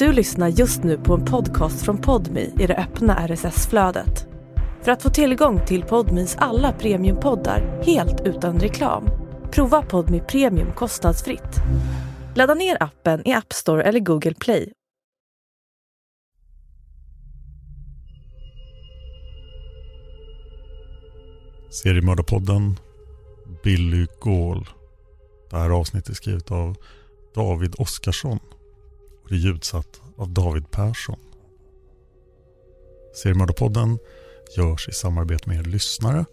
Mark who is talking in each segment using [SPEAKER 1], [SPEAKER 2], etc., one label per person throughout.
[SPEAKER 1] Du lyssnar just nu på en podcast från Podmi i det öppna RSS-flödet. För att få tillgång till Podmis alla premiumpoddar helt utan reklam, prova Podmi Premium kostnadsfritt. Ladda ner appen i App Store eller Google Play.
[SPEAKER 2] Seriemördarpodden Billy Gaul. Det här avsnittet är skrivet av David Oskarsson och ljudsatt av David Persson. Seriemördarpodden görs i samarbete med er lyssnare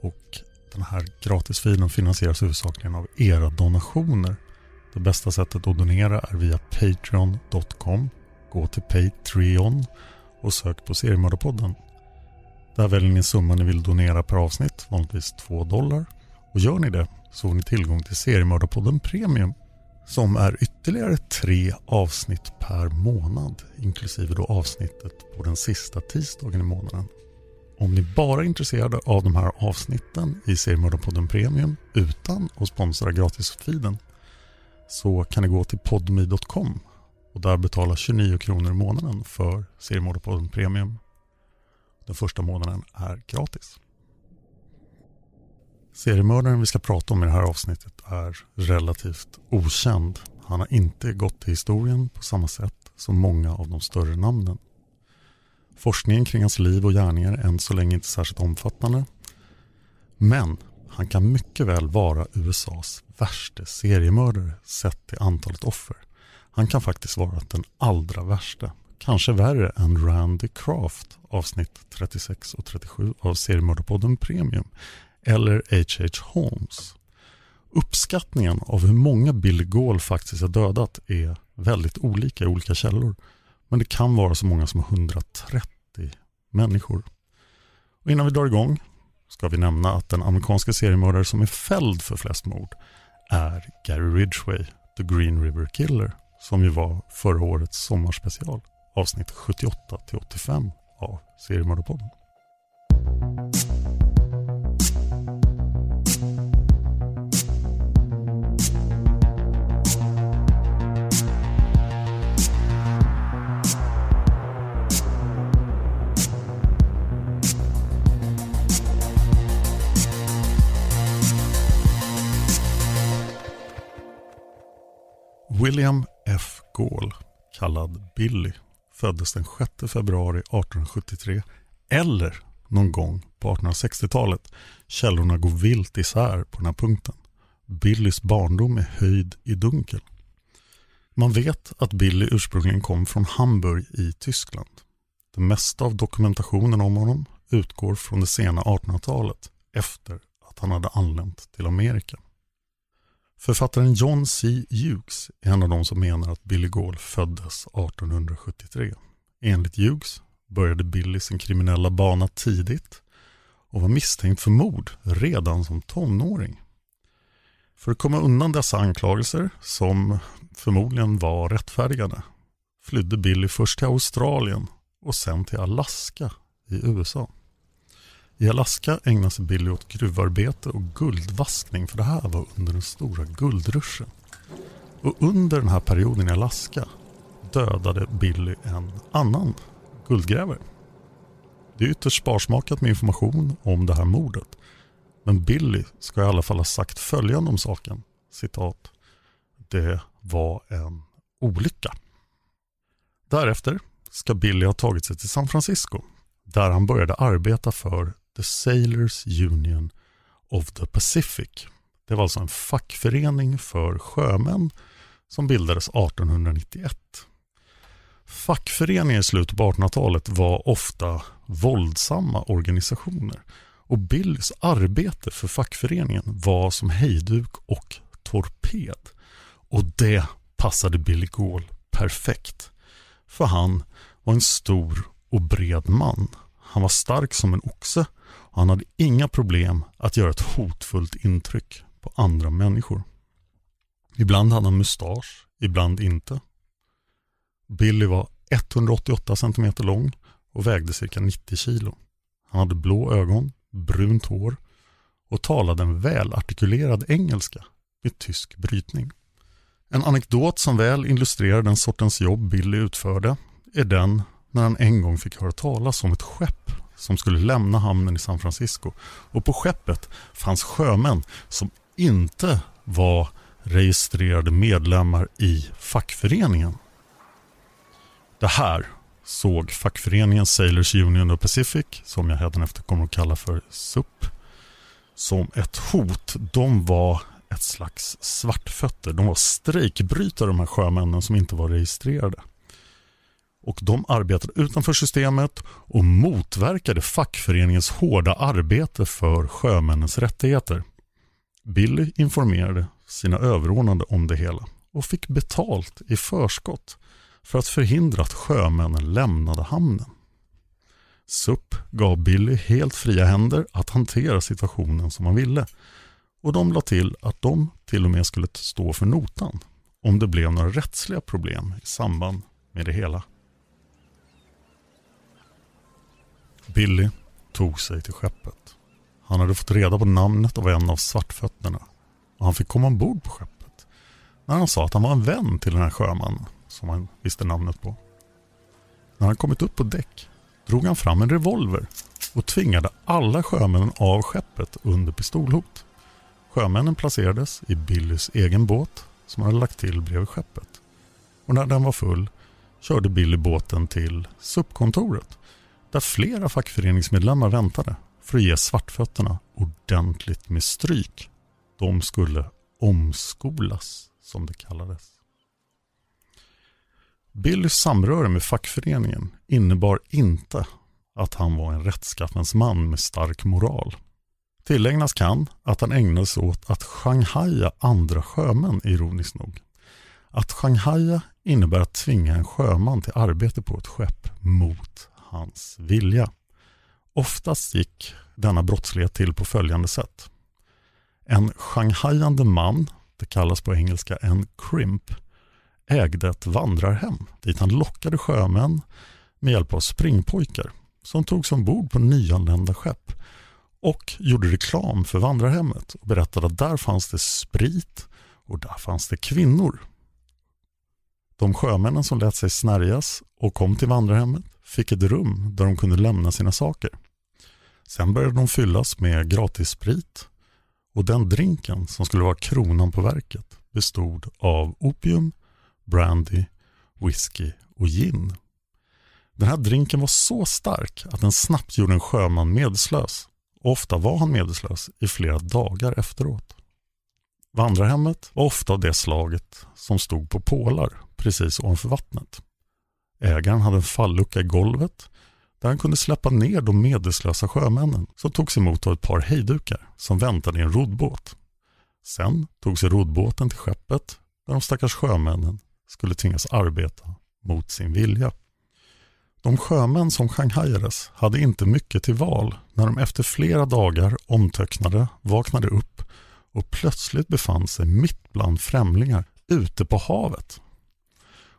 [SPEAKER 2] och den här gratisfilen finansieras huvudsakligen av era donationer. Det bästa sättet att donera är via Patreon.com. Gå till Patreon och sök på Seriemördarpodden. Där väljer ni summan ni vill donera per avsnitt, vanligtvis 2 dollar. Och gör ni det så får ni tillgång till Seriemördarpodden Premium som är ytterligare tre avsnitt per månad inklusive då avsnittet på den sista tisdagen i månaden. Om ni bara är intresserade av de här avsnitten i Seriemördarpodden Premium utan att sponsra gratisfiden så kan ni gå till podmi.com och där betala 29 kronor i månaden för Seriemördarpodden Premium. Den första månaden är gratis. Seriemördaren vi ska prata om i det här avsnittet är relativt okänd. Han har inte gått till historien på samma sätt som många av de större namnen. Forskningen kring hans liv och gärningar är än så länge inte särskilt omfattande. Men han kan mycket väl vara USAs värste seriemördare sett till antalet offer. Han kan faktiskt vara den allra värsta. Kanske värre än Randy Craft avsnitt 36 och 37 av seriemördarpodden Premium eller H.H. Holmes. Uppskattningen av hur många Billy Gaul faktiskt har dödat är väldigt olika i olika källor. Men det kan vara så många som 130 människor. Och innan vi drar igång ska vi nämna att den amerikanska seriemördare som är fälld för flest mord är Gary Ridgway, The Green River Killer, som ju var förra årets sommarspecial, avsnitt 78-85 av Seriemördarpodden. William F. Gaul, kallad Billy, föddes den 6 februari 1873 eller någon gång på 1860-talet. Källorna går vilt isär på den här punkten. Billys barndom är höjd i dunkel. Man vet att Billy ursprungligen kom från Hamburg i Tyskland. Det mesta av dokumentationen om honom utgår från det sena 1800-talet efter att han hade anlänt till Amerika. Författaren John C. Hughes är en av de som menar att Billy Gaul föddes 1873. Enligt Hughes började Billy sin kriminella bana tidigt och var misstänkt för mord redan som tonåring. För att komma undan dessa anklagelser, som förmodligen var rättfärdigade, flydde Billy först till Australien och sen till Alaska i USA. I Alaska ägnade sig Billy åt gruvarbete och guldvaskning för det här var under den stora guldruschen. Och under den här perioden i Alaska dödade Billy en annan guldgrävare. Det är ytterst sparsmakat med information om det här mordet. Men Billy ska i alla fall ha sagt följande om saken. Citat. Det var en olycka. Därefter ska Billy ha tagit sig till San Francisco där han började arbeta för The Sailors Union of the Pacific. Det var alltså en fackförening för sjömän som bildades 1891. Fackföreningar i slutet på 1800-talet var ofta våldsamma organisationer och Billys arbete för fackföreningen var som hejduk och torped. Och det passade Billy Gaul perfekt. För han var en stor och bred man. Han var stark som en oxe och han hade inga problem att göra ett hotfullt intryck på andra människor. Ibland hade han mustasch, ibland inte. Billy var 188 cm lång och vägde cirka 90 kilo. Han hade blå ögon, brunt hår och talade en välartikulerad engelska med tysk brytning. En anekdot som väl illustrerar den sortens jobb Billy utförde är den när han en gång fick höra talas om ett skepp som skulle lämna hamnen i San Francisco. Och på skeppet fanns sjömän som inte var registrerade medlemmar i fackföreningen. Det här såg fackföreningen Sailors Union of Pacific, som jag hädanefter kommer att kalla för SUP, som ett hot. De var ett slags svartfötter. De var strejkbrytare de här sjömännen som inte var registrerade. Och de arbetade utanför systemet och motverkade fackföreningens hårda arbete för sjömännens rättigheter. Billy informerade sina överordnade om det hela och fick betalt i förskott för att förhindra att sjömännen lämnade hamnen. SUP gav Billy helt fria händer att hantera situationen som han ville och de la till att de till och med skulle stå för notan om det blev några rättsliga problem i samband med det hela. Billy tog sig till skeppet. Han hade fått reda på namnet av en av svartfötterna och han fick komma ombord på skeppet. När han sa att han var en vän till den här sjömannen som han visste namnet på. När han kommit upp på däck drog han fram en revolver och tvingade alla sjömännen av skeppet under pistolhot. Sjömännen placerades i Billys egen båt som han hade lagt till bredvid skeppet. Och när den var full körde Billy båten till SUP-kontoret där flera fackföreningsmedlemmar väntade för att ge svartfötterna ordentligt med stryk. De skulle omskolas, som det kallades. Billys samröre med fackföreningen innebar inte att han var en rättskaffens man med stark moral. Tillägnas kan att han ägnade sig åt att shanghaja andra sjömän, ironiskt nog. Att shanghaja innebär att tvinga en sjöman till arbete på ett skepp mot hans vilja. Oftast gick denna brottslighet till på följande sätt. En shanghajande man, det kallas på engelska en crimp, ägde ett vandrarhem dit han lockade sjömän med hjälp av springpojkar som togs ombord på nyanlända skepp och gjorde reklam för vandrarhemmet och berättade att där fanns det sprit och där fanns det kvinnor. De sjömännen som lät sig snärjas och kom till vandrarhemmet fick ett rum där de kunde lämna sina saker. Sen började de fyllas med gratis sprit och den drinken som skulle vara kronan på verket bestod av opium, brandy, whisky och gin. Den här drinken var så stark att den snabbt gjorde en sjöman medelslös. Ofta var han medelslös i flera dagar efteråt. Vandrarhemmet var ofta av det slaget som stod på pålar precis ovanför vattnet. Ägaren hade en fallucka i golvet där han kunde släppa ner de medelslösa sjömännen som togs emot av ett par hejdukar som väntade i en roddbåt. Sen tog sig roddbåten till skeppet där de stackars sjömännen skulle tvingas arbeta mot sin vilja. De sjömän som shanghajades hade inte mycket till val när de efter flera dagar omtöcknade vaknade upp och plötsligt befann sig mitt bland främlingar ute på havet.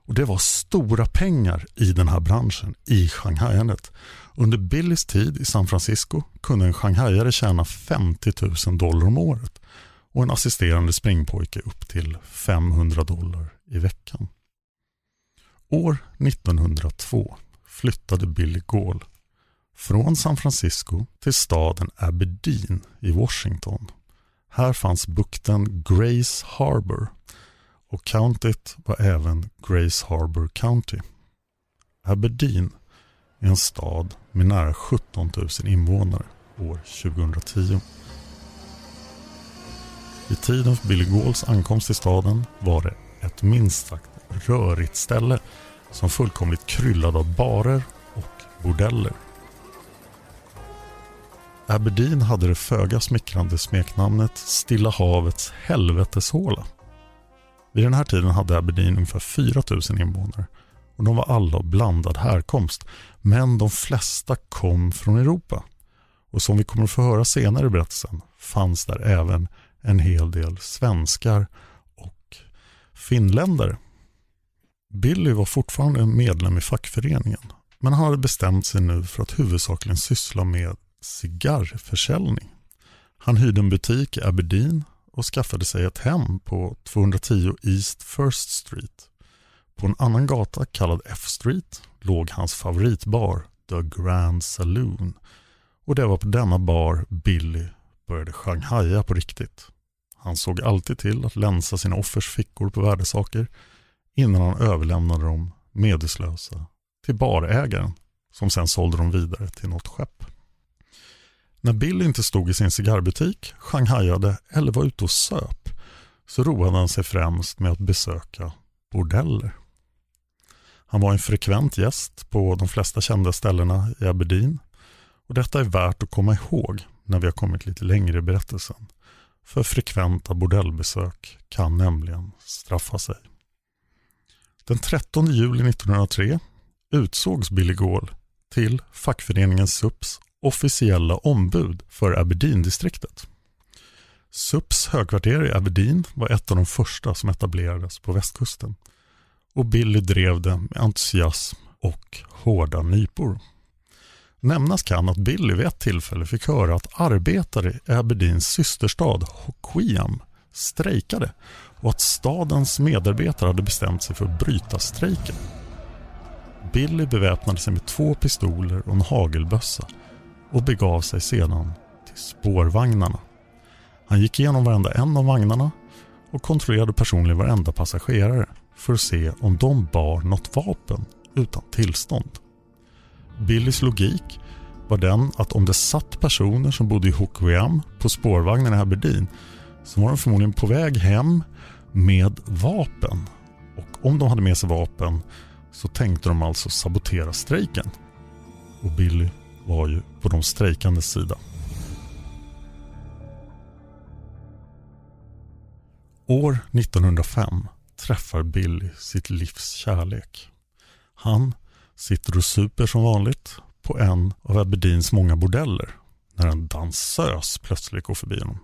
[SPEAKER 2] Och Det var stora pengar i den här branschen, i Shanghaiandet. Under Billys tid i San Francisco kunde en Shanghaiare tjäna 50 000 dollar om året och en assisterande springpojke upp till 500 dollar i veckan. År 1902 flyttade Billy Gall från San Francisco till staden Aberdeen i Washington. Här fanns bukten Grace Harbor och countyt var även Grace Harbor County. Aberdeen är en stad med nära 17 000 invånare år 2010. Vid tiden för Billy Gauls ankomst till staden var det ett minst sagt rörigt ställe som fullkomligt kryllade av barer och bordeller. Aberdeen hade det föga smickrande smeknamnet Stilla havets helveteshåla. Vid den här tiden hade Aberdeen ungefär 4 000 invånare och de var alla av blandad härkomst. Men de flesta kom från Europa. Och som vi kommer att få höra senare i berättelsen fanns där även en hel del svenskar och finländare. Billy var fortfarande medlem i fackföreningen men han hade bestämt sig nu för att huvudsakligen syssla med cigarrförsäljning. Han hyrde en butik i Aberdeen och skaffade sig ett hem på 210 East First Street. På en annan gata kallad F Street låg hans favoritbar The Grand Saloon och det var på denna bar Billy började shanghaja på riktigt. Han såg alltid till att länsa sina offers fickor på värdesaker innan han överlämnade dem medelslösa till barägaren som sen sålde dem vidare till något skepp. När Bill inte stod i sin cigarrbutik, shanghajade eller var ute och söp så roade han sig främst med att besöka bordeller. Han var en frekvent gäst på de flesta kända ställena i Aberdeen och detta är värt att komma ihåg när vi har kommit lite längre i berättelsen. För frekventa bordellbesök kan nämligen straffa sig. Den 13 juli 1903 utsågs Billy Gaul till fackföreningen SUPs officiella ombud för Aberdeen-distriktet. SUPs högkvarter i Aberdeen var ett av de första som etablerades på västkusten och Billy drev det med entusiasm och hårda nypor. Nämnas kan att Billy vid ett tillfälle fick höra att arbetare i Aberdeens systerstad Hoquiam strejkade och att stadens medarbetare hade bestämt sig för att bryta strejken. Billy beväpnade sig med två pistoler och en hagelbössa och begav sig sedan till spårvagnarna. Han gick igenom varenda en av vagnarna och kontrollerade personligen varenda passagerare för att se om de bar något vapen utan tillstånd. Billys logik var den att om det satt personer som bodde i Hoquiam på spårvagnen i Aberdeen så var de förmodligen på väg hem med vapen. Och om de hade med sig vapen så tänkte de alltså sabotera strejken. Och Billy var ju på de strejkandes sida. År 1905 träffar Billy sitt livs kärlek. Han sitter och super som vanligt på en av Aberdeens många bordeller när en dansös plötsligt går förbi honom.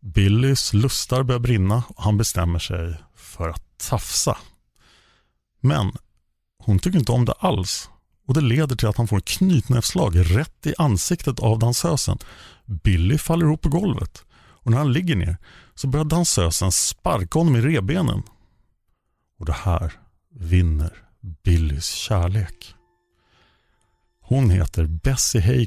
[SPEAKER 2] Billys lustar börjar brinna och han bestämmer sig för att tafsa. Men hon tycker inte om det alls och det leder till att han får ett knytnävsslag rätt i ansiktet av dansösen. Billy faller ihop på golvet och när han ligger ner så börjar dansösen sparka honom i rebenen. Och det här vinner Billys kärlek. Hon heter Bessie Hay.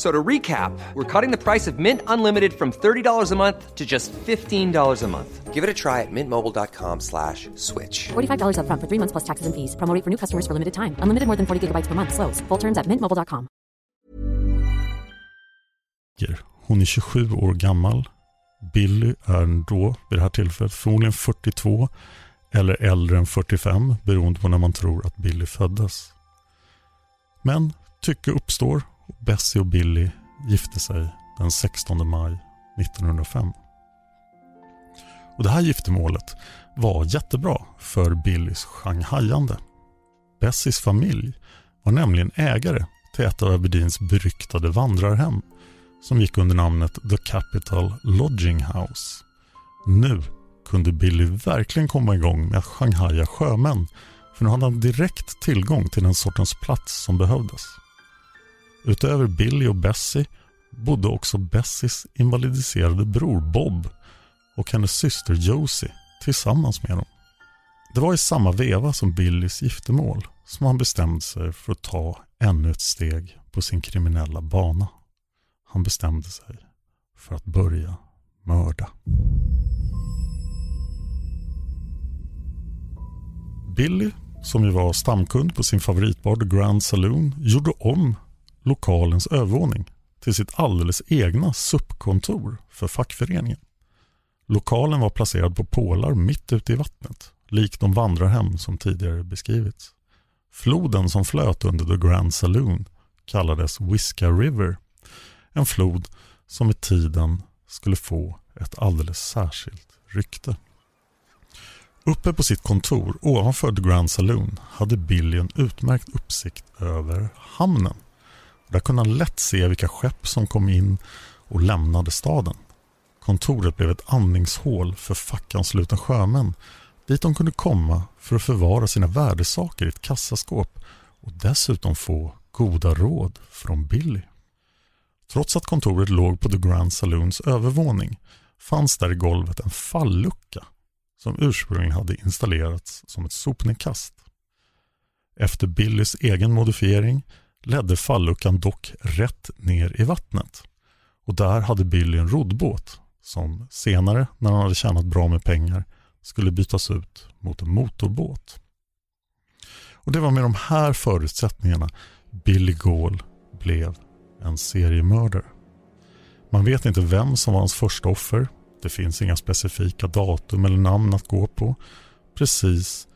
[SPEAKER 3] So to recap, we're cutting the price of Mint Unlimited from $30 a month to just $15 a month. Give it a try at mintmobile.com slash switch.
[SPEAKER 4] $45 up front for three months plus taxes and fees. Promo for new customers for limited time. Unlimited more than 40 gigabytes per month. Slows. Full terms at mintmobile.com.
[SPEAKER 2] Hon är 27 år gammal. Billy är då, vid det här tillfället, förmodligen 42 eller äldre än 45 beroende på när man tror att Billy föddes. Men tycke uppstår och Bessie och Billy gifte sig den 16 maj 1905. Och Det här giftermålet var jättebra för Billys shanghajande. Bessies familj var nämligen ägare till ett av Aberdeens beryktade vandrarhem som gick under namnet The Capital Lodging House. Nu kunde Billy verkligen komma igång med att shanghaja sjömän för nu hade han direkt tillgång till den sortens plats som behövdes. Utöver Billy och Bessie bodde också Bessies invalidiserade bror Bob och hennes syster Josie tillsammans med dem. Det var i samma veva som Billys giftermål som han bestämde sig för att ta ännu ett steg på sin kriminella bana. Han bestämde sig för att börja mörda. Billy, som ju var stamkund på sin favoritbar The Grand Saloon, gjorde om lokalens övervåning till sitt alldeles egna SUP-kontor för fackföreningen. Lokalen var placerad på pålar mitt ute i vattnet, likt de vandrarhem som tidigare beskrivits. Floden som flöt under The Grand Saloon kallades Whiska River, en flod som med tiden skulle få ett alldeles särskilt rykte. Uppe på sitt kontor ovanför The Grand Saloon hade Billy en utmärkt uppsikt över hamnen där kunde han lätt se vilka skepp som kom in och lämnade staden. Kontoret blev ett andningshål för fackanslutna sjömän dit de kunde komma för att förvara sina värdesaker i ett kassaskåp och dessutom få goda råd från Billy. Trots att kontoret låg på The Grand Saloons övervåning fanns där i golvet en fallucka som ursprungligen hade installerats som ett sopnedkast. Efter Billys egen modifiering ledde falluckan dock rätt ner i vattnet och där hade Billy en roddbåt som senare, när han hade tjänat bra med pengar, skulle bytas ut mot en motorbåt. Och Det var med de här förutsättningarna Billy Gaul blev en seriemördare. Man vet inte vem som var hans första offer. Det finns inga specifika datum eller namn att gå på. Precis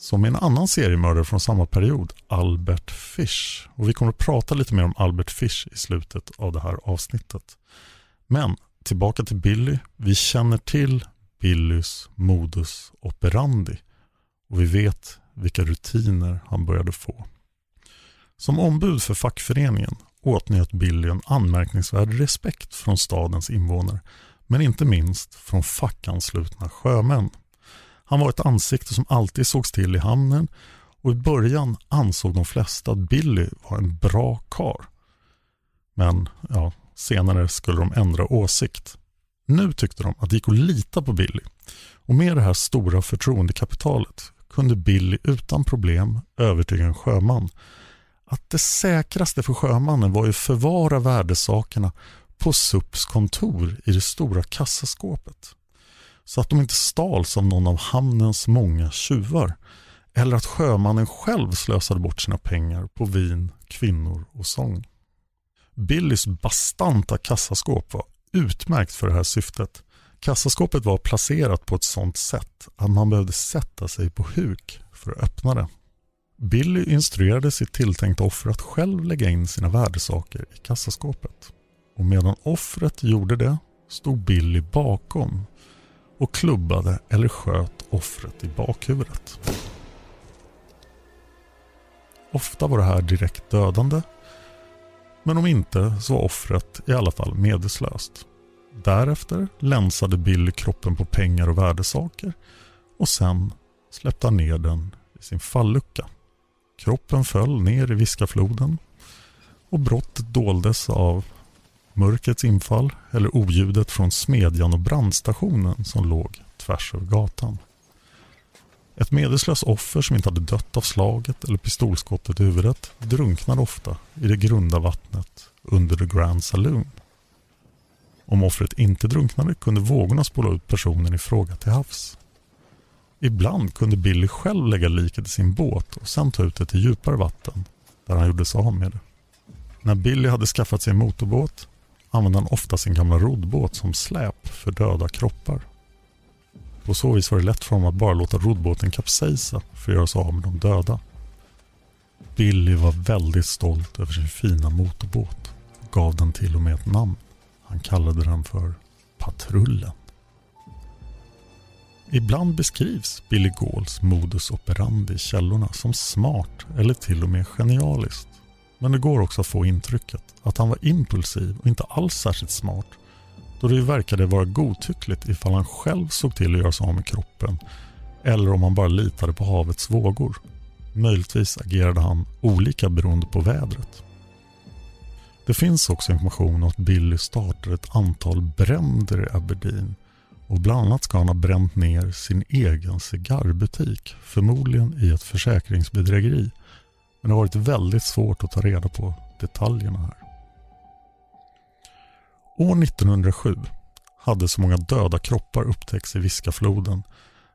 [SPEAKER 2] som en annan seriemördare från samma period, Albert Fish. Och Vi kommer att prata lite mer om Albert Fish i slutet av det här avsnittet. Men tillbaka till Billy. Vi känner till Billys modus operandi och vi vet vilka rutiner han började få. Som ombud för fackföreningen åtnjöt Billy en anmärkningsvärd respekt från stadens invånare men inte minst från fackanslutna sjömän. Han var ett ansikte som alltid sågs till i hamnen och i början ansåg de flesta att Billy var en bra kar. Men ja, senare skulle de ändra åsikt. Nu tyckte de att det gick att lita på Billy och med det här stora förtroendekapitalet kunde Billy utan problem övertyga en sjöman att det säkraste för sjömannen var att förvara värdesakerna på SUPs kontor i det stora kassaskåpet. Så att de inte stals av någon av hamnens många tjuvar eller att sjömannen själv slösade bort sina pengar på vin, kvinnor och sång. Billys bastanta kassaskåp var utmärkt för det här syftet. Kassaskåpet var placerat på ett sådant sätt att man behövde sätta sig på huk för att öppna det. Billy instruerade sitt tilltänkta offer att själv lägga in sina värdesaker i kassaskåpet. Och medan offret gjorde det stod Billy bakom och klubbade eller sköt offret i bakhuvudet. Ofta var det här direkt dödande men om inte så var offret i alla fall medvetslöst. Därefter länsade Billy kroppen på pengar och värdesaker och sen släppte han ner den i sin fallucka. Kroppen föll ner i Viskafloden och brottet doldes av mörkrets infall eller oljudet från smedjan och brandstationen som låg tvärs över gatan. Ett medelslöst offer som inte hade dött av slaget eller pistolskottet i huvudet drunknade ofta i det grunda vattnet under The Grand Saloon. Om offret inte drunknade kunde vågorna spola ut personen i fråga till havs. Ibland kunde Billy själv lägga liket i sin båt och sen ta ut det till djupare vatten där han gjorde sig av med det. När Billy hade skaffat sig en motorbåt använde han ofta sin gamla roddbåt som släp för döda kroppar. På så vis var det lätt för honom att bara låta roddbåten kapsejsa för att göra sig av med de döda. Billy var väldigt stolt över sin fina motorbåt och gav den till och med ett namn. Han kallade den för Patrullen. Ibland beskrivs Billy Gauls modus operandi i källorna som smart eller till och med genialiskt. Men det går också att få intrycket att han var impulsiv och inte alls särskilt smart då det verkade vara godtyckligt ifall han själv såg till att göra sig av med kroppen eller om han bara litade på havets vågor. Möjligtvis agerade han olika beroende på vädret. Det finns också information om att Billy startade ett antal bränder i Aberdeen och bland annat ska han ha bränt ner sin egen cigarrbutik, förmodligen i ett försäkringsbedrägeri. Men det har varit väldigt svårt att ta reda på detaljerna här. År 1907 hade så många döda kroppar upptäckts i Viskafloden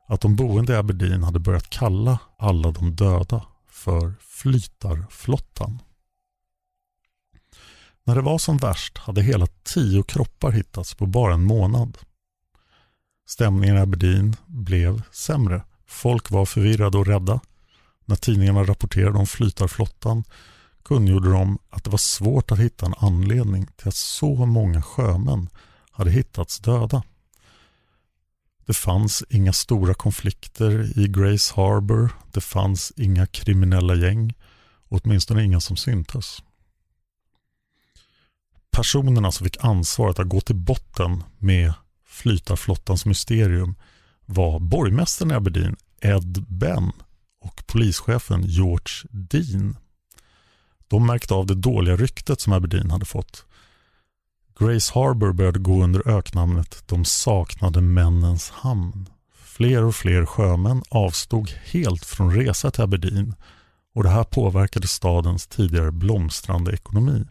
[SPEAKER 2] att de boende i Aberdeen hade börjat kalla alla de döda för flytarflottan. När det var som värst hade hela tio kroppar hittats på bara en månad. Stämningen i Aberdeen blev sämre. Folk var förvirrade och rädda. När tidningarna rapporterade om flytarflottan kungjorde de att det var svårt att hitta en anledning till att så många sjömän hade hittats döda. Det fanns inga stora konflikter i Grace Harbor. Det fanns inga kriminella gäng. Åtminstone inga som syntes. personerna som fick ansvaret att gå till botten med flytarflottans mysterium var borgmästaren i Aberdeen Ed Benn och polischefen George Dean. De märkte av det dåliga ryktet som Aberdeen hade fått. Grace Harbour började gå under öknamnet De saknade männens hamn. Fler och fler sjömän avstod helt från resa till Aberdeen och det här påverkade stadens tidigare blomstrande ekonomi.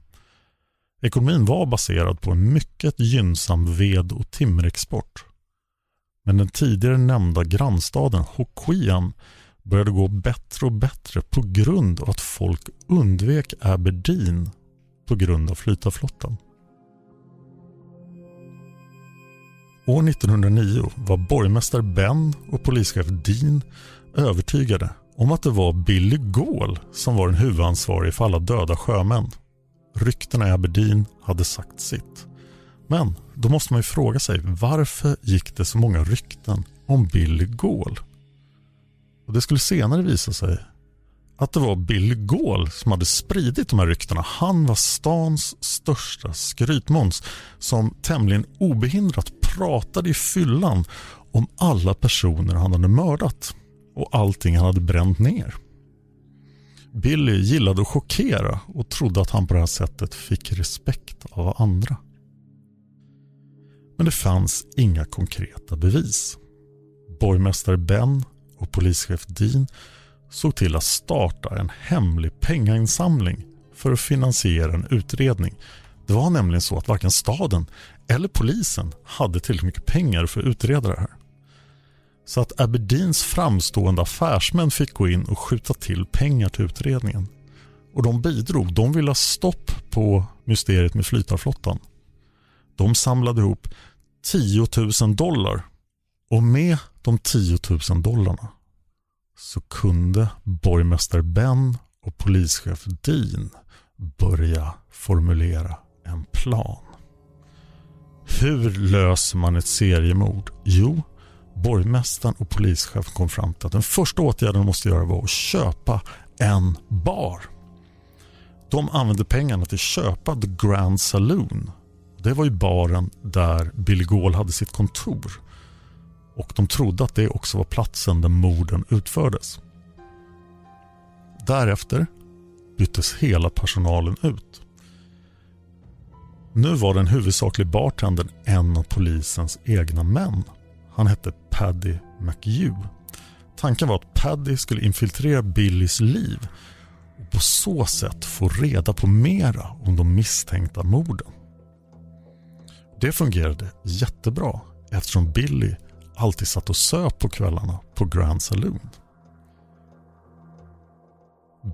[SPEAKER 2] Ekonomin var baserad på en mycket gynnsam ved och timmerexport. Men den tidigare nämnda grannstaden Hoquiam började gå bättre och bättre på grund av att folk undvek Aberdeen på grund av flytarflottan. År 1909 var borgmästare Ben och polischef Dean övertygade om att det var Billy Gaul som var den huvudansvarige för alla döda sjömän. Ryktena i Aberdeen hade sagt sitt. Men då måste man ju fråga sig varför gick det så många rykten om Billy Gaul? Och det skulle senare visa sig att det var Billy Gaul som hade spridit de här ryktena. Han var stans största skrytmåns som tämligen obehindrat pratade i fyllan om alla personer han hade mördat och allting han hade bränt ner. Billy gillade att chockera och trodde att han på det här sättet fick respekt av andra. Men det fanns inga konkreta bevis. Borgmästare Ben och polischef Dean såg till att starta en hemlig pengainsamling för att finansiera en utredning. Det var nämligen så att varken staden eller polisen hade tillräckligt mycket pengar för att utreda det här. Så att Aberdeens framstående affärsmän fick gå in och skjuta till pengar till utredningen. Och de bidrog. De ville ha stopp på mysteriet med flytarflottan. De samlade ihop 10 000 dollar och med de 10 000 dollarna så kunde borgmästare Ben och polischef Dean börja formulera en plan. Hur löser man ett seriemord? Jo, borgmästaren och polischefen kom fram till att den första åtgärden de måste göra var att köpa en bar. De använde pengarna till att köpa The Grand Saloon. Det var ju baren där Billy Gaul hade sitt kontor. Och de trodde att det också var platsen där morden utfördes. Därefter byttes hela personalen ut. Nu var den huvudsakliga bartendern en av polisens egna män. Han hette Paddy McHugh. Tanken var att Paddy skulle infiltrera Billys liv och på så sätt få reda på mera om de misstänkta morden. Det fungerade jättebra eftersom Billy alltid satt och söp på kvällarna på Grand Saloon.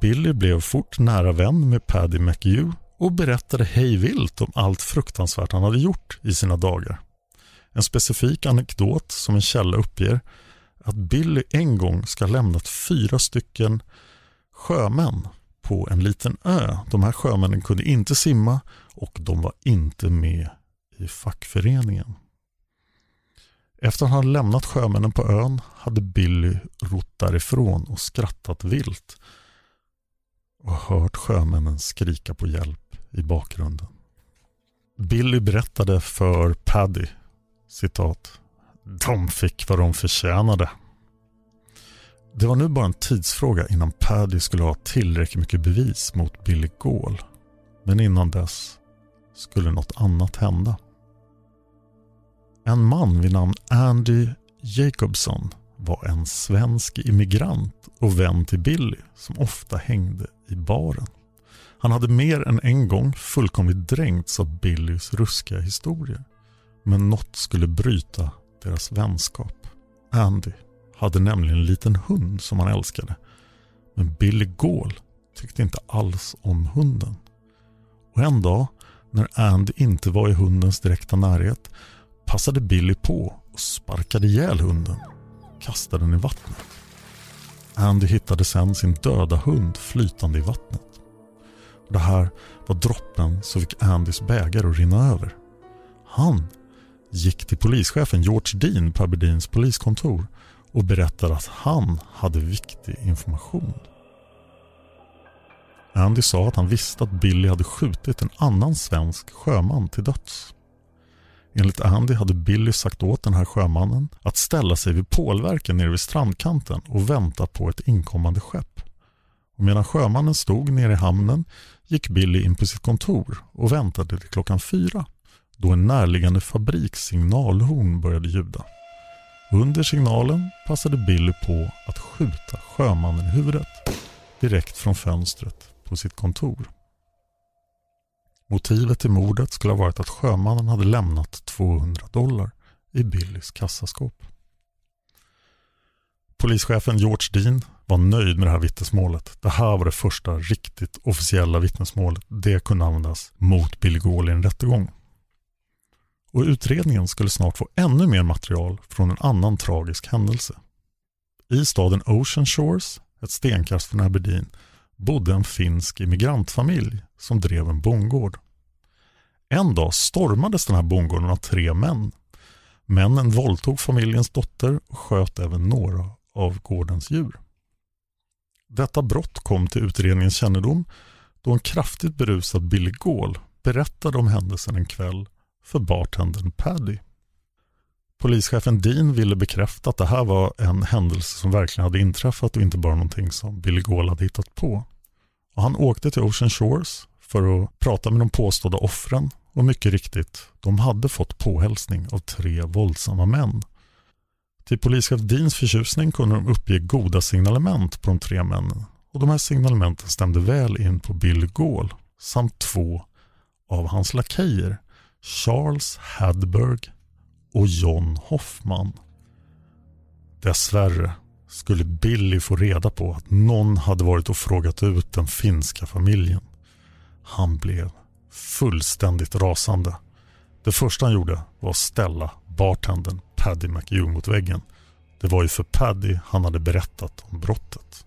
[SPEAKER 2] Billy blev fort nära vän med Paddy McHugh och berättade hejvilt om allt fruktansvärt han hade gjort i sina dagar. En specifik anekdot som en källa uppger att Billy en gång ska ha lämnat fyra stycken sjömän på en liten ö. De här sjömännen kunde inte simma och de var inte med i fackföreningen. Efter att han hade lämnat sjömännen på ön hade Billy rott därifrån och skrattat vilt och hört sjömännen skrika på hjälp i bakgrunden. Billy berättade för Paddy citat De fick vad de förtjänade. Det var nu bara en tidsfråga innan Paddy skulle ha tillräckligt mycket bevis mot Billy Gaul. Men innan dess skulle något annat hända. En man vid namn Andy Jacobson var en svensk immigrant och vän till Billy som ofta hängde i baren. Han hade mer än en gång fullkomligt dränkts av Billys ruskiga historier. Men något skulle bryta deras vänskap. Andy hade nämligen en liten hund som han älskade. Men Billy Gaul tyckte inte alls om hunden. Och en dag när Andy inte var i hundens direkta närhet passade Billy på och sparkade ihjäl hunden och kastade den i vattnet. Andy hittade sen sin döda hund flytande i vattnet. Och det här var droppen som fick Andys bägare att rinna över. Han gick till polischefen George Dean på Aberdeens poliskontor och berättade att han hade viktig information. Andy sa att han visste att Billy hade skjutit en annan svensk sjöman till döds. Enligt Andy hade Billy sagt åt den här sjömannen att ställa sig vid pålverken nere vid strandkanten och vänta på ett inkommande skepp. Och medan sjömannen stod nere i hamnen gick Billy in på sitt kontor och väntade till klockan fyra då en närliggande fabriks signalhorn började ljuda. Under signalen passade Billy på att skjuta sjömannen i huvudet direkt från fönstret på sitt kontor. Motivet till mordet skulle ha varit att sjömannen hade lämnat 200 dollar i Billys kassaskåp. Polischefen George Dean var nöjd med det här vittnesmålet. Det här var det första riktigt officiella vittnesmålet. Det kunde användas mot Billy Gaul i en rättegång. Och utredningen skulle snart få ännu mer material från en annan tragisk händelse. I staden Ocean Shores, ett stenkast från Aberdeen, bodde en finsk immigrantfamilj som drev en bondgård. En dag stormades den här bondgården av tre män. Männen våldtog familjens dotter och sköt även några av gårdens djur. Detta brott kom till utredningens kännedom då en kraftigt berusad Billy Gaul berättade om händelsen en kväll för bartendern Paddy. Polischefen Dean ville bekräfta att det här var en händelse som verkligen hade inträffat och inte bara någonting som Billy Gaul hade hittat på. Och han åkte till Ocean Shores för att prata med de påstådda offren och mycket riktigt, de hade fått påhälsning av tre våldsamma män. Till polischef Deans förtjusning kunde de uppge goda signalement på de tre männen och de här signalementen stämde väl in på Bill Gaul samt två av hans lakejer Charles Hadberg och John Hoffman. Dessvärre skulle Billy få reda på att någon hade varit och frågat ut den finska familjen. Han blev fullständigt rasande. Det första han gjorde var att ställa bartendern Paddy McHugh mot väggen. Det var ju för Paddy han hade berättat om brottet.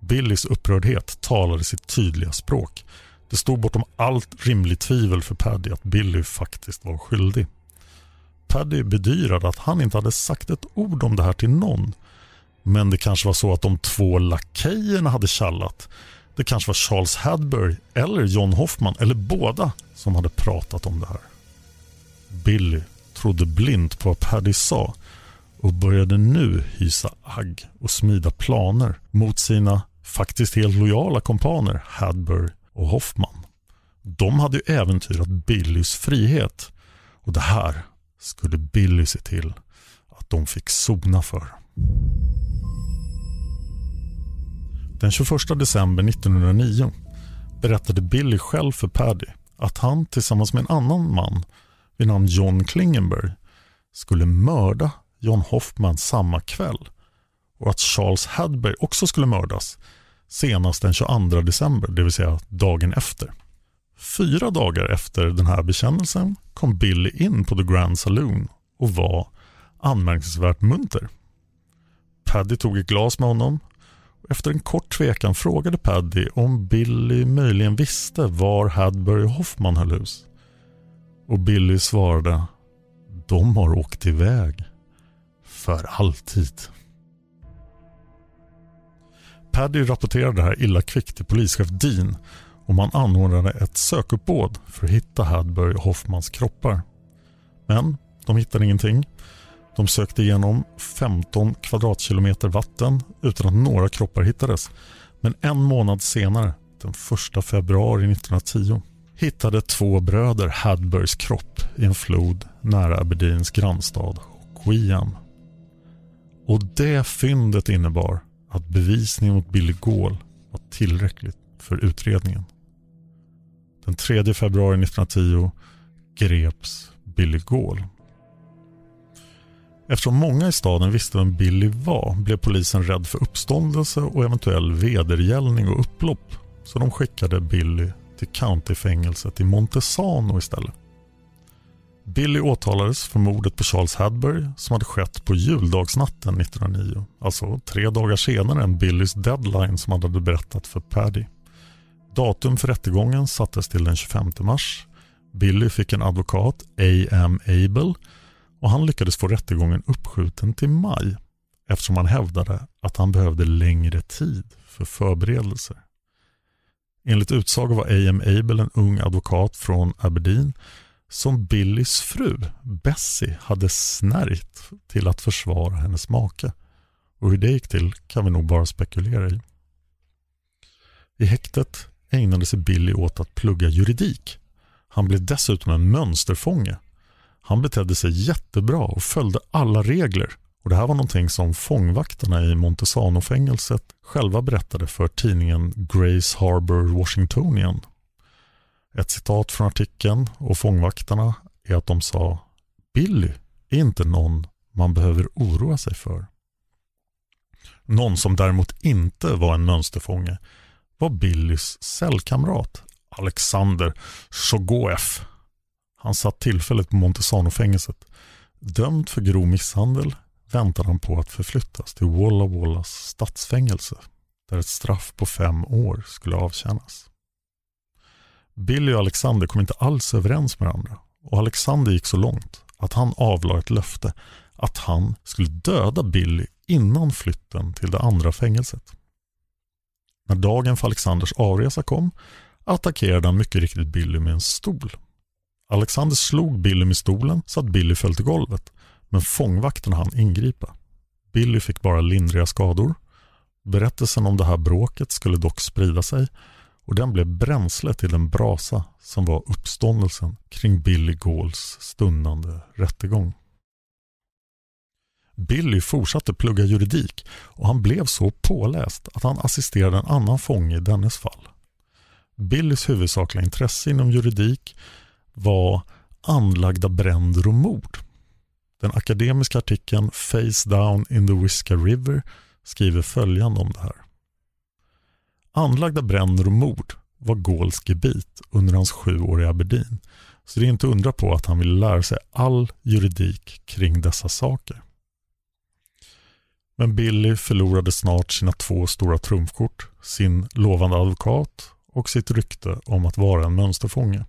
[SPEAKER 2] Billys upprördhet talade sitt tydliga språk. Det stod bortom allt rimligt tvivel för Paddy att Billy faktiskt var skyldig. Paddy bedyrade att han inte hade sagt ett ord om det här till någon. Men det kanske var så att de två lakejerna hade kallat. Det kanske var Charles Hadbury eller John Hoffman eller båda som hade pratat om det här. Billy trodde blint på vad Paddy sa och började nu hysa agg och smida planer mot sina faktiskt helt lojala kompaner Hadbury och Hoffman. De hade ju äventyrat Billys frihet och det här skulle Billy se till att de fick sona för. Den 21 december 1909 berättade Billy själv för Paddy att han tillsammans med en annan man vid namn John Klingenberg skulle mörda John Hoffman samma kväll och att Charles Hadberg också skulle mördas senast den 22 december, det vill säga dagen efter. Fyra dagar efter den här bekännelsen kom Billy in på The Grand Saloon och var anmärkningsvärt munter. Paddy tog ett glas med honom och efter en kort tvekan frågade Paddy om Billy möjligen visste var Hadbury och Hoffman höll hus. Och Billy svarade De har åkt iväg. För alltid. Paddy rapporterade det här illa kvickt till polischef Dean och man anordnade ett sökuppbåd för att hitta Hadberg och Hoffmans kroppar. Men de hittade ingenting. De sökte igenom 15 kvadratkilometer vatten utan att några kroppar hittades. Men en månad senare, den 1 februari 1910, hittade två bröder Hadbergs kropp i en flod nära Aberdeens grannstad Quiam. Och det fyndet innebar att bevisningen mot Billy Gaul var tillräckligt för utredningen. Den 3 februari 1910 greps Billy Gaul. Eftersom många i staden visste vem Billy var blev polisen rädd för uppståndelse och eventuell vedergällning och upplopp så de skickade Billy till countyfängelset i Montesano istället. Billy åtalades för mordet på Charles Hadbury som hade skett på juldagsnatten 1909. Alltså tre dagar senare än Billys deadline som han hade berättat för Paddy. Datum för rättegången sattes till den 25 mars. Billy fick en advokat, A.M. Abel och han lyckades få rättegången uppskjuten till maj eftersom han hävdade att han behövde längre tid för förberedelser. Enligt utsago var A.M. Abel en ung advokat från Aberdeen som Billys fru Bessie hade snärjt till att försvara hennes make. Och hur det gick till kan vi nog bara spekulera i. I häktet ägnade sig Billy åt att plugga juridik. Han blev dessutom en mönsterfånge. Han betedde sig jättebra och följde alla regler. Och Det här var någonting som fångvaktarna i Montesano-fängelset själva berättade för tidningen Grace Harbor Washingtonian. Ett citat från artikeln och fångvaktarna är att de sa Billy är inte någon man behöver oroa sig för. Någon som däremot inte var en mönsterfånge var Billys cellkamrat Alexander Sjogoev. Han satt tillfälligt på Montesano-fängelset. Dömd för grov misshandel väntade han på att förflyttas till Walla Wallas stadsfängelse där ett straff på fem år skulle avtjänas. Billy och Alexander kom inte alls överens med varandra och Alexander gick så långt att han avlade ett löfte att han skulle döda Billy innan flytten till det andra fängelset. När dagen för Alexanders avresa kom attackerade han mycket riktigt Billy med en stol. Alexander slog Billy med stolen så att Billy föll till golvet men fångvakterna hann ingripa. Billy fick bara lindriga skador. Berättelsen om det här bråket skulle dock sprida sig och den blev bränsle till den brasa som var uppståndelsen kring Billy Gauls stundande rättegång. Billy fortsatte plugga juridik och han blev så påläst att han assisterade en annan fånge i dennes fall. Billys huvudsakliga intresse inom juridik var anlagda bränder och mord. Den akademiska artikeln Face Down in the Whiska River skriver följande om det här. Anlagda bränder och mord var Gauls gebit under hans sju år i Aberdeen. Så det är inte undra på att han ville lära sig all juridik kring dessa saker. Men Billy förlorade snart sina två stora trumfkort, sin lovande advokat och sitt rykte om att vara en mönsterfånge.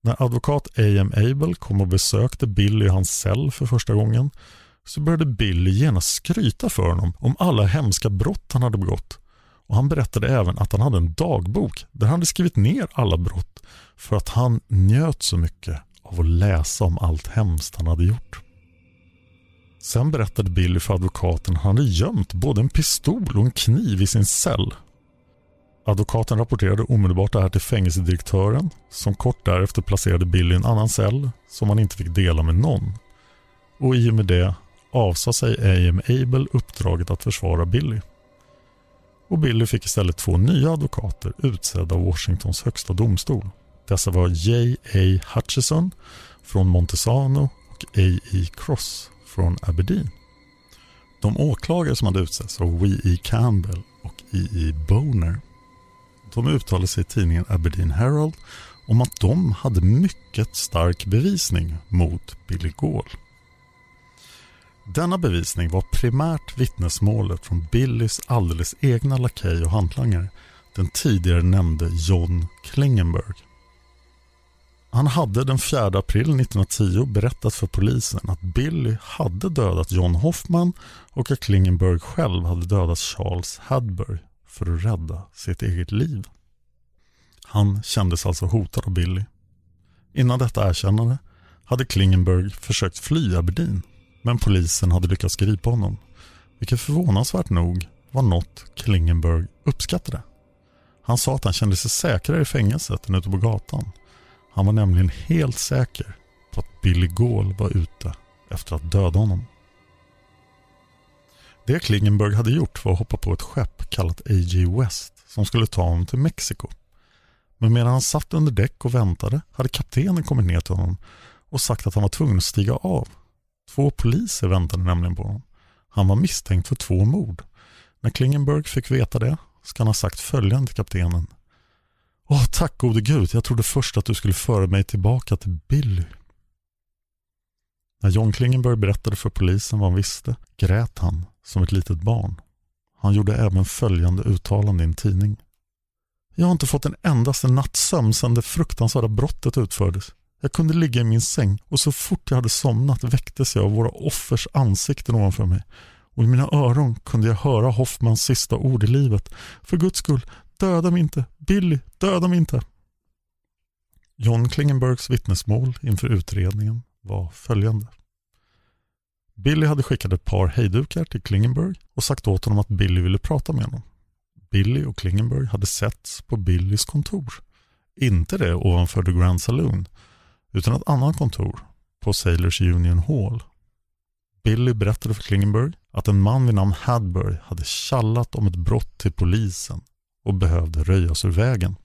[SPEAKER 2] När advokat A.M. Abel kom och besökte Billy i hans cell för första gången så började Billy genast skryta för honom om alla hemska brott han hade begått. Och Han berättade även att han hade en dagbok där han hade skrivit ner alla brott för att han njöt så mycket av att läsa om allt hemskt han hade gjort. Sen berättade Billy för advokaten att han hade gömt både en pistol och en kniv i sin cell. Advokaten rapporterade omedelbart det här till fängelsedirektören som kort därefter placerade Billy i en annan cell som han inte fick dela med någon. Och i och med det avsade sig A.M. Abel uppdraget att försvara Billy. Och Billy fick istället två nya advokater utsedda av Washingtons högsta domstol. Dessa var J.A. Hutchison från Montesano och A.E. Cross från Aberdeen. De åklagare som hade utsetts var W.E. E. Campbell och E.E. Boner. De uttalade sig i tidningen Aberdeen Herald om att de hade mycket stark bevisning mot Billy Gaul. Denna bevisning var primärt vittnesmålet från Billys alldeles egna lakej och hantlangare, den tidigare nämnde John Klingenberg. Han hade den 4 april 1910 berättat för polisen att Billy hade dödat John Hoffman och att Klingenberg själv hade dödat Charles Hadberg för att rädda sitt eget liv. Han kändes alltså hotad av Billy. Innan detta erkännande hade Klingenberg försökt fly Aberdeen men polisen hade lyckats gripa honom vilket förvånansvärt nog var något Klingenberg uppskattade. Han sa att han kände sig säkrare i fängelset än ute på gatan han var nämligen helt säker på att Billy Gaul var ute efter att döda honom. Det Klingenberg hade gjort var att hoppa på ett skepp kallat A.J. West som skulle ta honom till Mexiko. Men medan han satt under däck och väntade hade kaptenen kommit ner till honom och sagt att han var tvungen att stiga av. Två poliser väntade nämligen på honom. Han var misstänkt för två mord. När Klingenberg fick veta det ska han ha sagt följande till kaptenen. Åh, tack gode gud. Jag trodde först att du skulle föra mig tillbaka till Billy. När John Klingenberg berättade för polisen vad han visste grät han som ett litet barn. Han gjorde även följande uttalande i en tidning. Jag har inte fått en endaste nattsömn sedan det fruktansvärda brottet utfördes. Jag kunde ligga i min säng och så fort jag hade somnat väcktes jag av våra offers ansikten ovanför mig och i mina öron kunde jag höra Hoffmans sista ord i livet. För guds skull, döda mig inte, Billy, döda mig inte. John Klingenbergs vittnesmål inför utredningen var följande. Billy hade skickat ett par hejdukar till Klingenberg och sagt åt honom att Billy ville prata med honom. Billy och Klingenberg hade setts på Billys kontor. Inte det ovanför The Grand Saloon, utan ett annat kontor på Sailors Union Hall. Billy berättade för Klingenberg att en man vid namn Hadbury hade kallat om ett brott till polisen och behövde röjas ur vägen.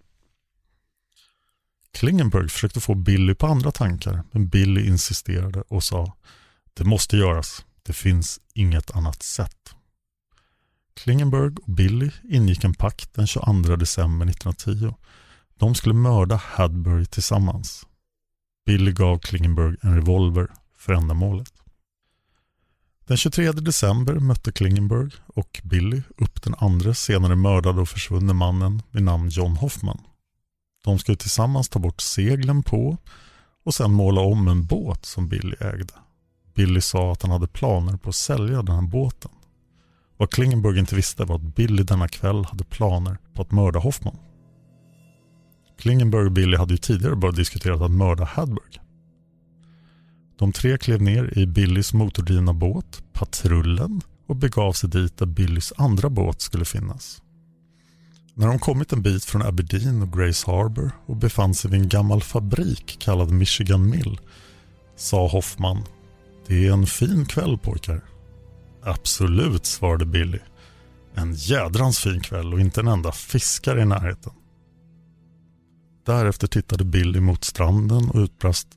[SPEAKER 2] Klingenberg försökte få Billy på andra tankar men Billy insisterade och sa Det måste göras. Det finns inget annat sätt. Klingenberg och Billy ingick en pakt den 22 december 1910. De skulle mörda Hadbury tillsammans. Billy gav Klingenberg en revolver för ändamålet. Den 23 december mötte Klingenberg och Billy upp den andra senare mördade och försvunne mannen vid namn John Hoffman. De skulle tillsammans ta bort seglen på och sen måla om en båt som Billy ägde. Billy sa att han hade planer på att sälja den här båten. Vad Klingenberg inte visste var att Billy denna kväll hade planer på att mörda Hoffman. Klingenberg och Billy hade ju tidigare börjat diskutera att mörda Hadberg. De tre klev ner i Billys motordrivna båt, Patrullen, och begav sig dit där Billys andra båt skulle finnas. När de kommit en bit från Aberdeen och Grace Harbor och befann sig vid en gammal fabrik kallad Michigan Mill sa Hoffman Det är en fin kväll pojkar. Absolut, svarade Billy. En jädrans fin kväll och inte en enda fiskare i närheten. Därefter tittade Billy mot stranden och utbrast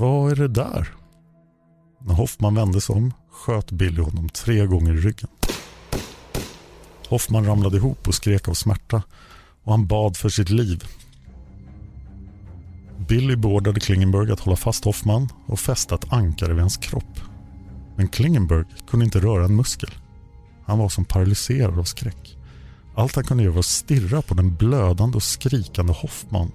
[SPEAKER 2] vad är det där? När Hoffman vände sig om sköt Billy honom tre gånger i ryggen. Hoffman ramlade ihop och skrek av smärta och han bad för sitt liv. Billy beordrade Klingenberg att hålla fast Hoffman och fästa ett ankare vid hans kropp. Men Klingenberg kunde inte röra en muskel. Han var som paralyserad av skräck. Allt han kunde göra var att stirra på den blödande och skrikande Hoffman.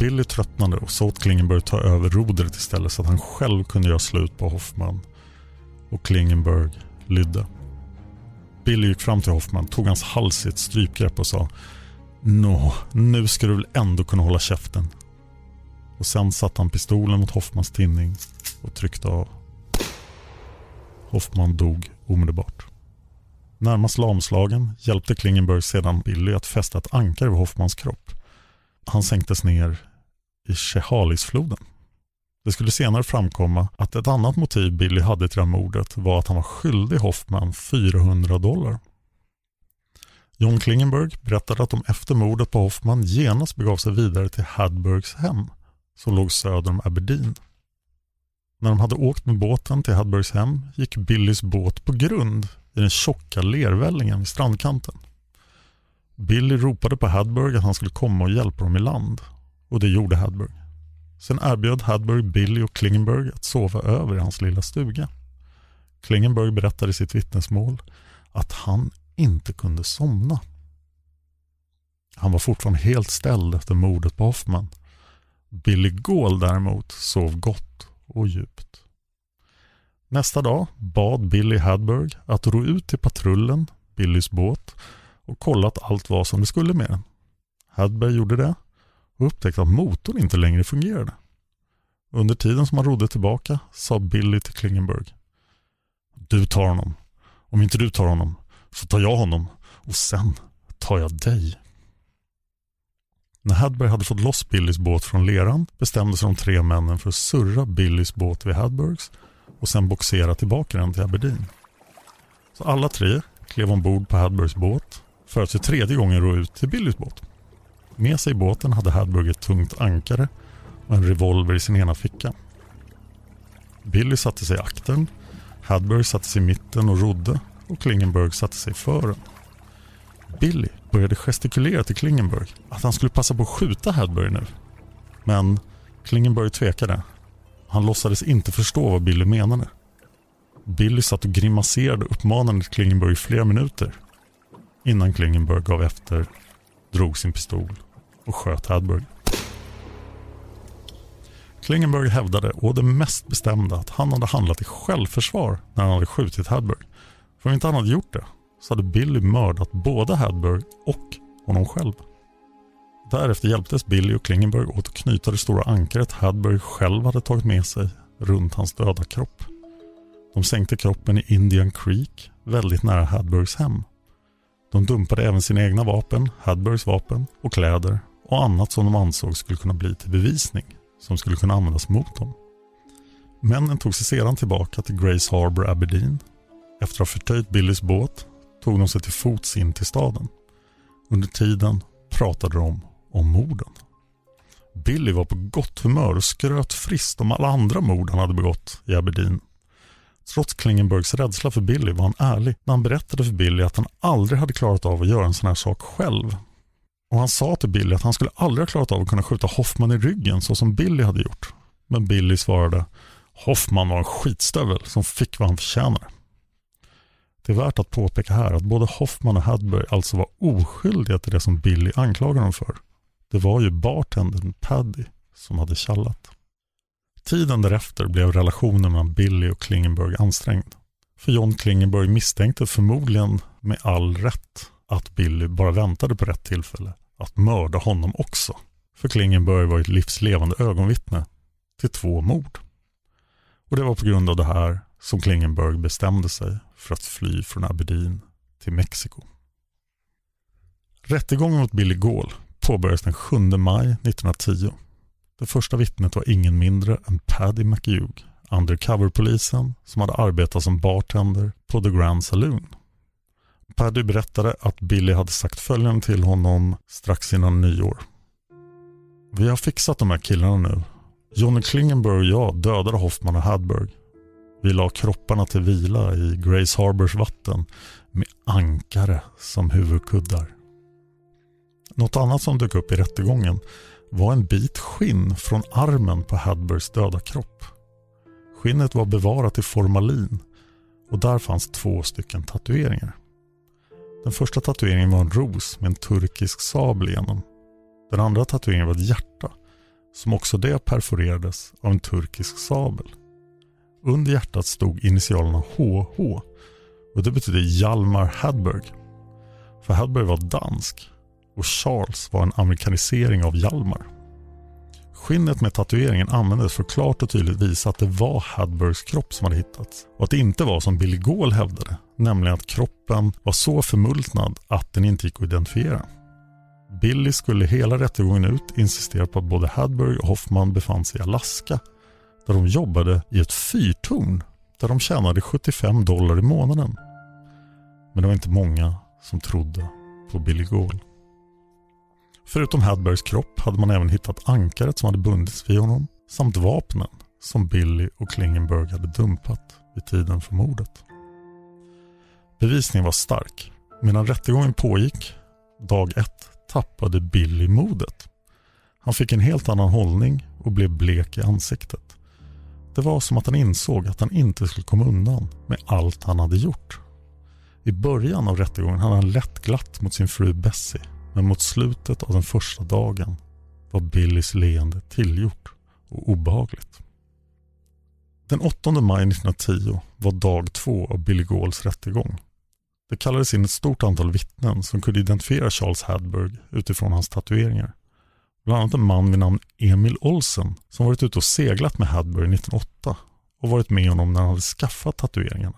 [SPEAKER 2] Billy tröttnade och sa åt Klingenberg ta över rodret istället så att han själv kunde göra slut på Hoffman. Och Klingenberg lydde. Billy gick fram till Hoffman, tog hans hals i ett strypgrepp och sa Nå, nu ska du väl ändå kunna hålla käften. Och sen satte han pistolen mot Hoffmans tinning och tryckte av. Hoffman dog omedelbart. Närmast lamslagen hjälpte Klingenberg sedan Billy att fästa ett ankare vid Hoffmans kropp. Han sänktes ner i Chehalisfloden. Det skulle senare framkomma att ett annat motiv Billy hade till det här mordet var att han var skyldig Hoffman 400 dollar. John Klingenberg berättade att de efter mordet på Hoffman genast begav sig vidare till Hadbergs hem som låg söder om Aberdeen. När de hade åkt med båten till Hadbergs hem gick Billys båt på grund i den tjocka lervällingen vid strandkanten. Billy ropade på Hadberg att han skulle komma och hjälpa dem i land och det gjorde Hadburg. Sen erbjöd Hadburg Billy och Klingenberg att sova över i hans lilla stuga. Klingenberg berättade i sitt vittnesmål att han inte kunde somna. Han var fortfarande helt ställd efter mordet på Hoffman. Billy Gaul däremot sov gott och djupt. Nästa dag bad Billy Hadberg att ro ut till patrullen, Billys båt, och kolla att allt var som det skulle med den. Hadberg gjorde det och upptäckte att motorn inte längre fungerade. Under tiden som han rodde tillbaka sa Billy till Klingenberg. Du tar honom. Om inte du tar honom så tar jag honom och sen tar jag dig. När Hadberg hade fått loss Billys båt från leran bestämde sig de tre männen för att surra Billys båt vid Hadbergs och sen boxera tillbaka den till Aberdeen. Så alla tre klev ombord på Hadbergs båt för att för tredje gången ro ut till Billys båt. Med sig i båten hade Hadburg ett tungt ankare och en revolver i sin ena ficka. Billy satte sig i aktern, Hadburg satte sig i mitten och rodde och Klingenberg satte sig i fören. Billy började gestikulera till Klingenberg att han skulle passa på att skjuta Hadburg nu. Men Klingenberg tvekade. Han låtsades inte förstå vad Billy menade. Billy satt och grimaserade uppmanande till Klingenberg i flera minuter innan Klingenberg gav efter, drog sin pistol och sköt Hadberg. Klingenberg hävdade å det mest bestämda att han hade handlat i självförsvar när han hade skjutit Hadberg. För om inte han hade gjort det så hade Billy mördat både Hadberg och honom själv. Därefter hjälptes Billy och Klingenberg åt att knyta det stora ankaret Hadberg själv hade tagit med sig runt hans döda kropp. De sänkte kroppen i Indian Creek, väldigt nära Hadbergs hem. De dumpade även sina egna vapen, Hadbergs vapen och kläder och annat som de ansåg skulle kunna bli till bevisning som skulle kunna användas mot dem. Männen tog sig sedan tillbaka till Grace Harbor, Aberdeen. Efter att ha förtöjt Billys båt tog de sig till fots in till staden. Under tiden pratade de om morden. Billy var på gott humör och skröt friskt om alla andra mord han hade begått i Aberdeen. Trots Klingenbergs rädsla för Billy var han ärlig när han berättade för Billy att han aldrig hade klarat av att göra en sån här sak själv. Och Han sa till Billy att han skulle aldrig ha klarat av att kunna skjuta Hoffman i ryggen så som Billy hade gjort. Men Billy svarade Hoffman var en skitstövel som fick vad han förtjänade. Det är värt att påpeka här att både Hoffman och Hadberg alltså var oskyldiga till det som Billy anklagade dem för. Det var ju bartendern Paddy som hade kallat. Tiden därefter blev relationen mellan Billy och Klingenberg ansträngd. För John Klingenberg misstänkte förmodligen med all rätt att Billy bara väntade på rätt tillfälle att mörda honom också. För Klingenberg var ett livslevande ögonvittne till två mord. Och det var på grund av det här som Klingenberg bestämde sig för att fly från Aberdeen till Mexiko. Rättegången mot Billy Gaul påbörjades den 7 maj 1910. Det första vittnet var ingen mindre än Paddy McHugh, undercover-polisen som hade arbetat som bartender på The Grand Saloon. Paddy berättade att Billy hade sagt följande till honom strax innan nyår. Vi har fixat de här killarna nu. Johnny Klingenberg och jag dödade Hoffman och Hadberg. Vi la kropparna till vila i Grace Harbors vatten med ankare som huvudkuddar. Något annat som dök upp i rättegången var en bit skinn från armen på Hadbergs döda kropp. Skinnet var bevarat i formalin och där fanns två stycken tatueringar. Den första tatueringen var en ros med en turkisk sabel igenom. Den andra tatueringen var ett hjärta som också det perforerades av en turkisk sabel. Under hjärtat stod initialerna HH och det betyder Hjalmar Hadberg. För Hadberg var dansk och Charles var en amerikanisering av Hjalmar. Skinnet med tatueringen användes för att klart och tydligt visa att det var Hadbergs kropp som hade hittats och att det inte var som Billy Gaul hävdade, nämligen att kroppen var så förmultnad att den inte gick att identifiera. Billy skulle hela rättegången ut insistera på att både Hadberg och Hoffman befann sig i Alaska där de jobbade i ett fyrtorn där de tjänade 75 dollar i månaden. Men det var inte många som trodde på Billy Gaul. Förutom Hadbergs kropp hade man även hittat ankaret som hade bundits vid honom samt vapnen som Billy och Klingenberg hade dumpat vid tiden för mordet. Bevisningen var stark. Medan rättegången pågick, dag ett, tappade Billy modet. Han fick en helt annan hållning och blev blek i ansiktet. Det var som att han insåg att han inte skulle komma undan med allt han hade gjort. I början av rättegången hade han lätt glatt mot sin fru Bessie men mot slutet av den första dagen var Billys leende tillgjort och obehagligt. Den 8 maj 1910 var dag två av Billy Gauls rättegång. Det kallades in ett stort antal vittnen som kunde identifiera Charles Hadberg utifrån hans tatueringar. Bland annat en man vid namn Emil Olsen som varit ute och seglat med Hadberg 1908 och varit med honom när han hade skaffat tatueringarna.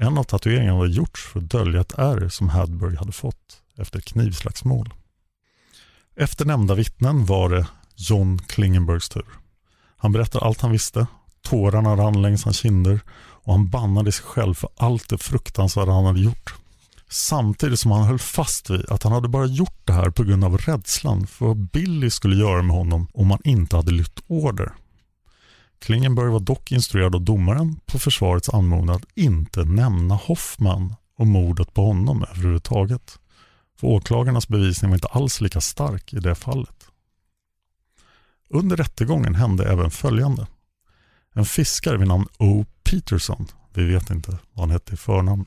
[SPEAKER 2] En av tatueringarna hade gjorts för att dölja ett ärr som Hadberg hade fått efter knivslagsmål. Efter nämnda vittnen var det John Klingenbergs tur. Han berättade allt han visste. Tårarna rann längs hans kinder och han bannade sig själv för allt det fruktansvärda han hade gjort. Samtidigt som han höll fast vid att han hade bara gjort det här på grund av rädslan för vad Billy skulle göra med honom om han inte hade lytt order. Klingenberg var dock instruerad av domaren på försvarets anmodan att inte nämna Hoffman och mordet på honom överhuvudtaget. För åklagarnas bevisning var inte alls lika stark i det fallet. Under rättegången hände även följande. En fiskare vid namn O. Peterson, vi vet inte vad han hette i förnamn,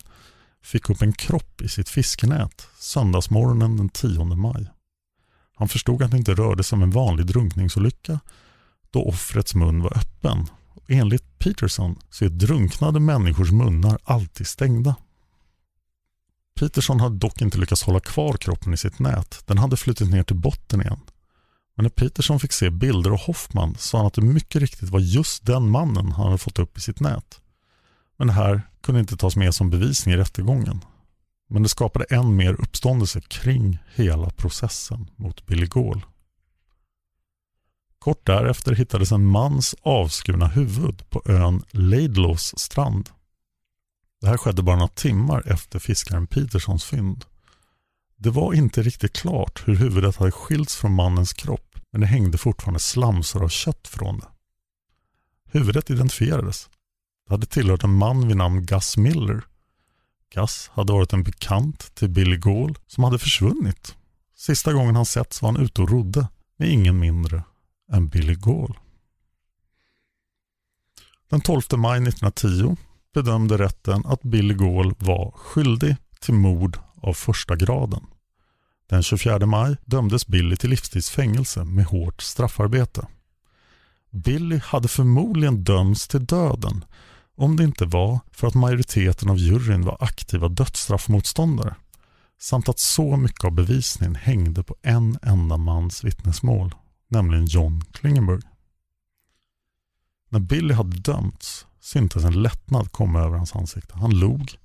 [SPEAKER 2] fick upp en kropp i sitt fiskenät söndagsmorgonen den 10 maj. Han förstod att det inte rörde sig om en vanlig drunkningsolycka då offrets mun var öppen. Enligt Peterson så är drunknade människors munnar alltid stängda. Peterson hade dock inte lyckats hålla kvar kroppen i sitt nät. Den hade flutit ner till botten igen. Men när Peterson fick se bilder av Hoffman sa han att det mycket riktigt var just den mannen han hade fått upp i sitt nät. Men det här kunde inte tas med som bevisning i rättegången. Men det skapade än mer uppståndelse kring hela processen mot Billy Gaul. Kort därefter hittades en mans avskurna huvud på ön Laidlaws strand. Det här skedde bara några timmar efter fiskaren Petersons fynd. Det var inte riktigt klart hur huvudet hade skilts från mannens kropp men det hängde fortfarande slamsor av kött från det. Huvudet identifierades. Det hade tillhört en man vid namn Gus Miller. Gus hade varit en bekant till Billy Gaul som hade försvunnit. Sista gången han setts var han ute och rodde med ingen mindre än Billy Gaul. Den 12 maj 1910 bedömde rätten att Billy Gaul var skyldig till mord av första graden. Den 24 maj dömdes Billy till livstidsfängelse med hårt straffarbete. Billy hade förmodligen dömts till döden om det inte var för att majoriteten av juryn var aktiva dödsstraffmotståndare samt att så mycket av bevisningen hängde på en enda mans vittnesmål, nämligen John Klingenberg. När Billy hade dömts syntes en lättnad komma över hans ansikte. Han log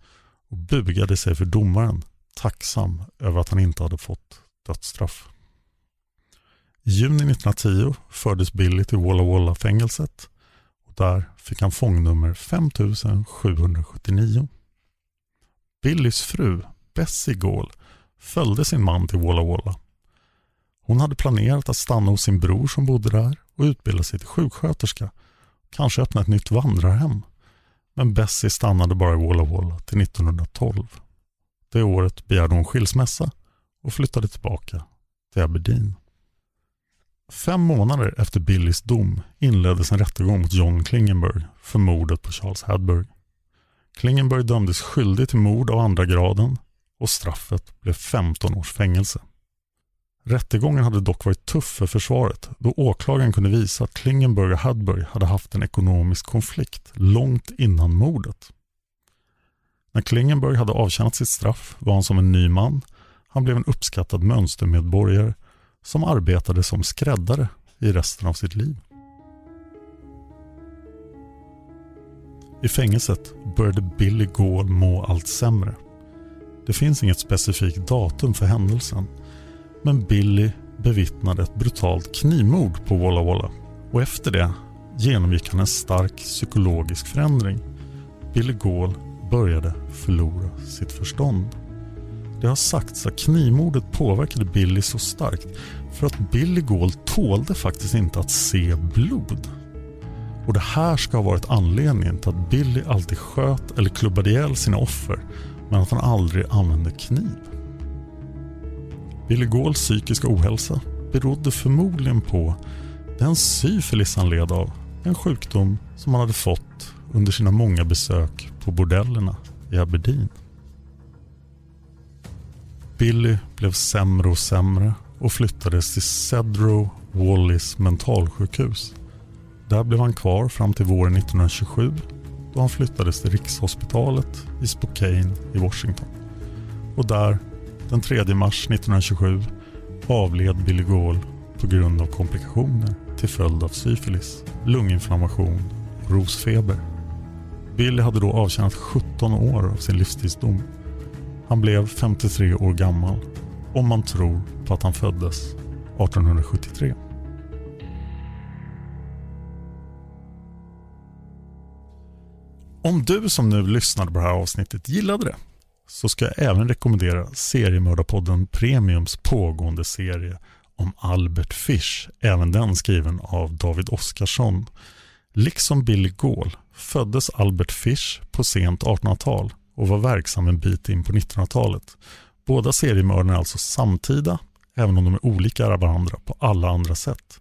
[SPEAKER 2] och bugade sig för domaren, tacksam över att han inte hade fått dödsstraff. I juni 1910 fördes Billy till Walla Walla-fängelset och där fick han fångnummer 5779. Billys fru, Bessie Gaul, följde sin man till Walla Walla. Hon hade planerat att stanna hos sin bror som bodde där och utbilda sig till sjuksköterska kanske öppna ett nytt vandrarhem. Men Bessie stannade bara i Walla Walla till 1912. Det året begärde hon skilsmässa och flyttade tillbaka till Aberdeen. Fem månader efter Billys dom inleddes en rättegång mot John Klingenberg för mordet på Charles Hadberg. Klingenberg dömdes skyldig till mord av andra graden och straffet blev 15 års fängelse. Rättegången hade dock varit tuff för försvaret då åklagaren kunde visa att Klingenberg och Hadberg hade haft en ekonomisk konflikt långt innan mordet. När Klingenberg hade avtjänat sitt straff var han som en ny man. Han blev en uppskattad mönstermedborgare som arbetade som skräddare i resten av sitt liv. I fängelset började Billy Gaul må allt sämre. Det finns inget specifikt datum för händelsen men Billy bevittnade ett brutalt knivmord på Walla Walla och efter det genomgick han en stark psykologisk förändring. Billy Gaul började förlora sitt förstånd. Det har sagts att knivmordet påverkade Billy så starkt för att Billy Gaul tålde faktiskt inte att se blod. Och Det här ska ha varit anledningen till att Billy alltid sköt eller klubbade ihjäl sina offer men att han aldrig använde kniv. Billy Gauls psykiska ohälsa berodde förmodligen på den syfilis han led av. En sjukdom som han hade fått under sina många besök på bordellerna i Aberdeen. Billy blev sämre och sämre och flyttades till Cedro Wallis mentalsjukhus. Där blev han kvar fram till våren 1927 då han flyttades till Rikshospitalet i Spokane i Washington. Och där den 3 mars 1927 avled Billy Gaul på grund av komplikationer till följd av syfilis, lunginflammation och rosfeber. Billy hade då avtjänat 17 år av sin livstidsdom. Han blev 53 år gammal om man tror på att han föddes 1873. Om du som nu lyssnade på det här avsnittet gillade det så ska jag även rekommendera Seriemördarpodden Premiums pågående serie om Albert Fish, även den skriven av David Oskarsson. Liksom Billy Gaul föddes Albert Fish på sent 1800-tal och var verksam en bit in på 1900-talet. Båda seriemördarna är alltså samtida, även om de är olika varandra på alla andra sätt.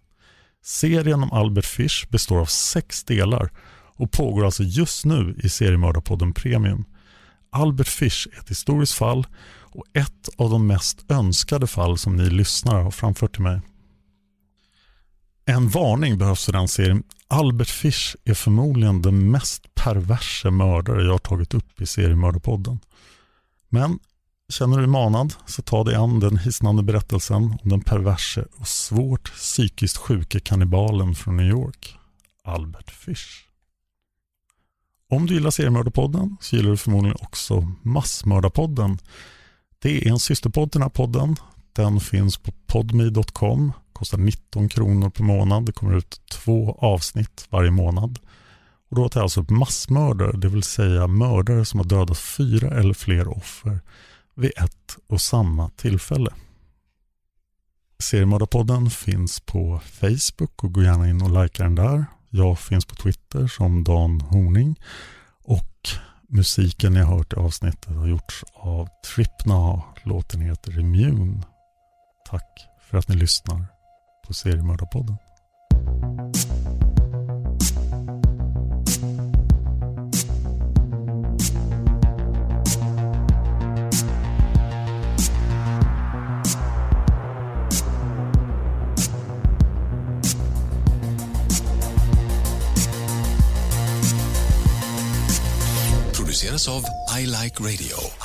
[SPEAKER 2] Serien om Albert Fish består av sex delar och pågår alltså just nu i Seriemördarpodden Premium. Albert Fish är ett historiskt fall och ett av de mest önskade fall som ni lyssnare har framfört till mig. En varning behövs för den serien. Albert Fish är förmodligen den mest perverse mördare jag har tagit upp i seriemördarpodden. Men Känner du dig manad så ta dig an den hisnande berättelsen om den perverse och svårt psykiskt sjuke kannibalen från New York, Albert Fish. Om du gillar Seriemördarpodden så gillar du förmodligen också Massmördarpodden. Det är en systerpodd till den här podden. Den finns på podme.com, kostar 19 kronor per månad. Det kommer ut två avsnitt varje månad. Och då tar jag alltså upp massmördare, det vill säga mördare som har dödat fyra eller fler offer vid ett och samma tillfälle. Seriemördarpodden finns på Facebook och gå gärna in och likea den där. Jag finns på Twitter som Dan Horning och musiken ni har hört i avsnittet har gjorts av Tripna. Låten heter Immune. Tack för att ni lyssnar på Seriemördarpodden.
[SPEAKER 5] Produceras av I Like Radio.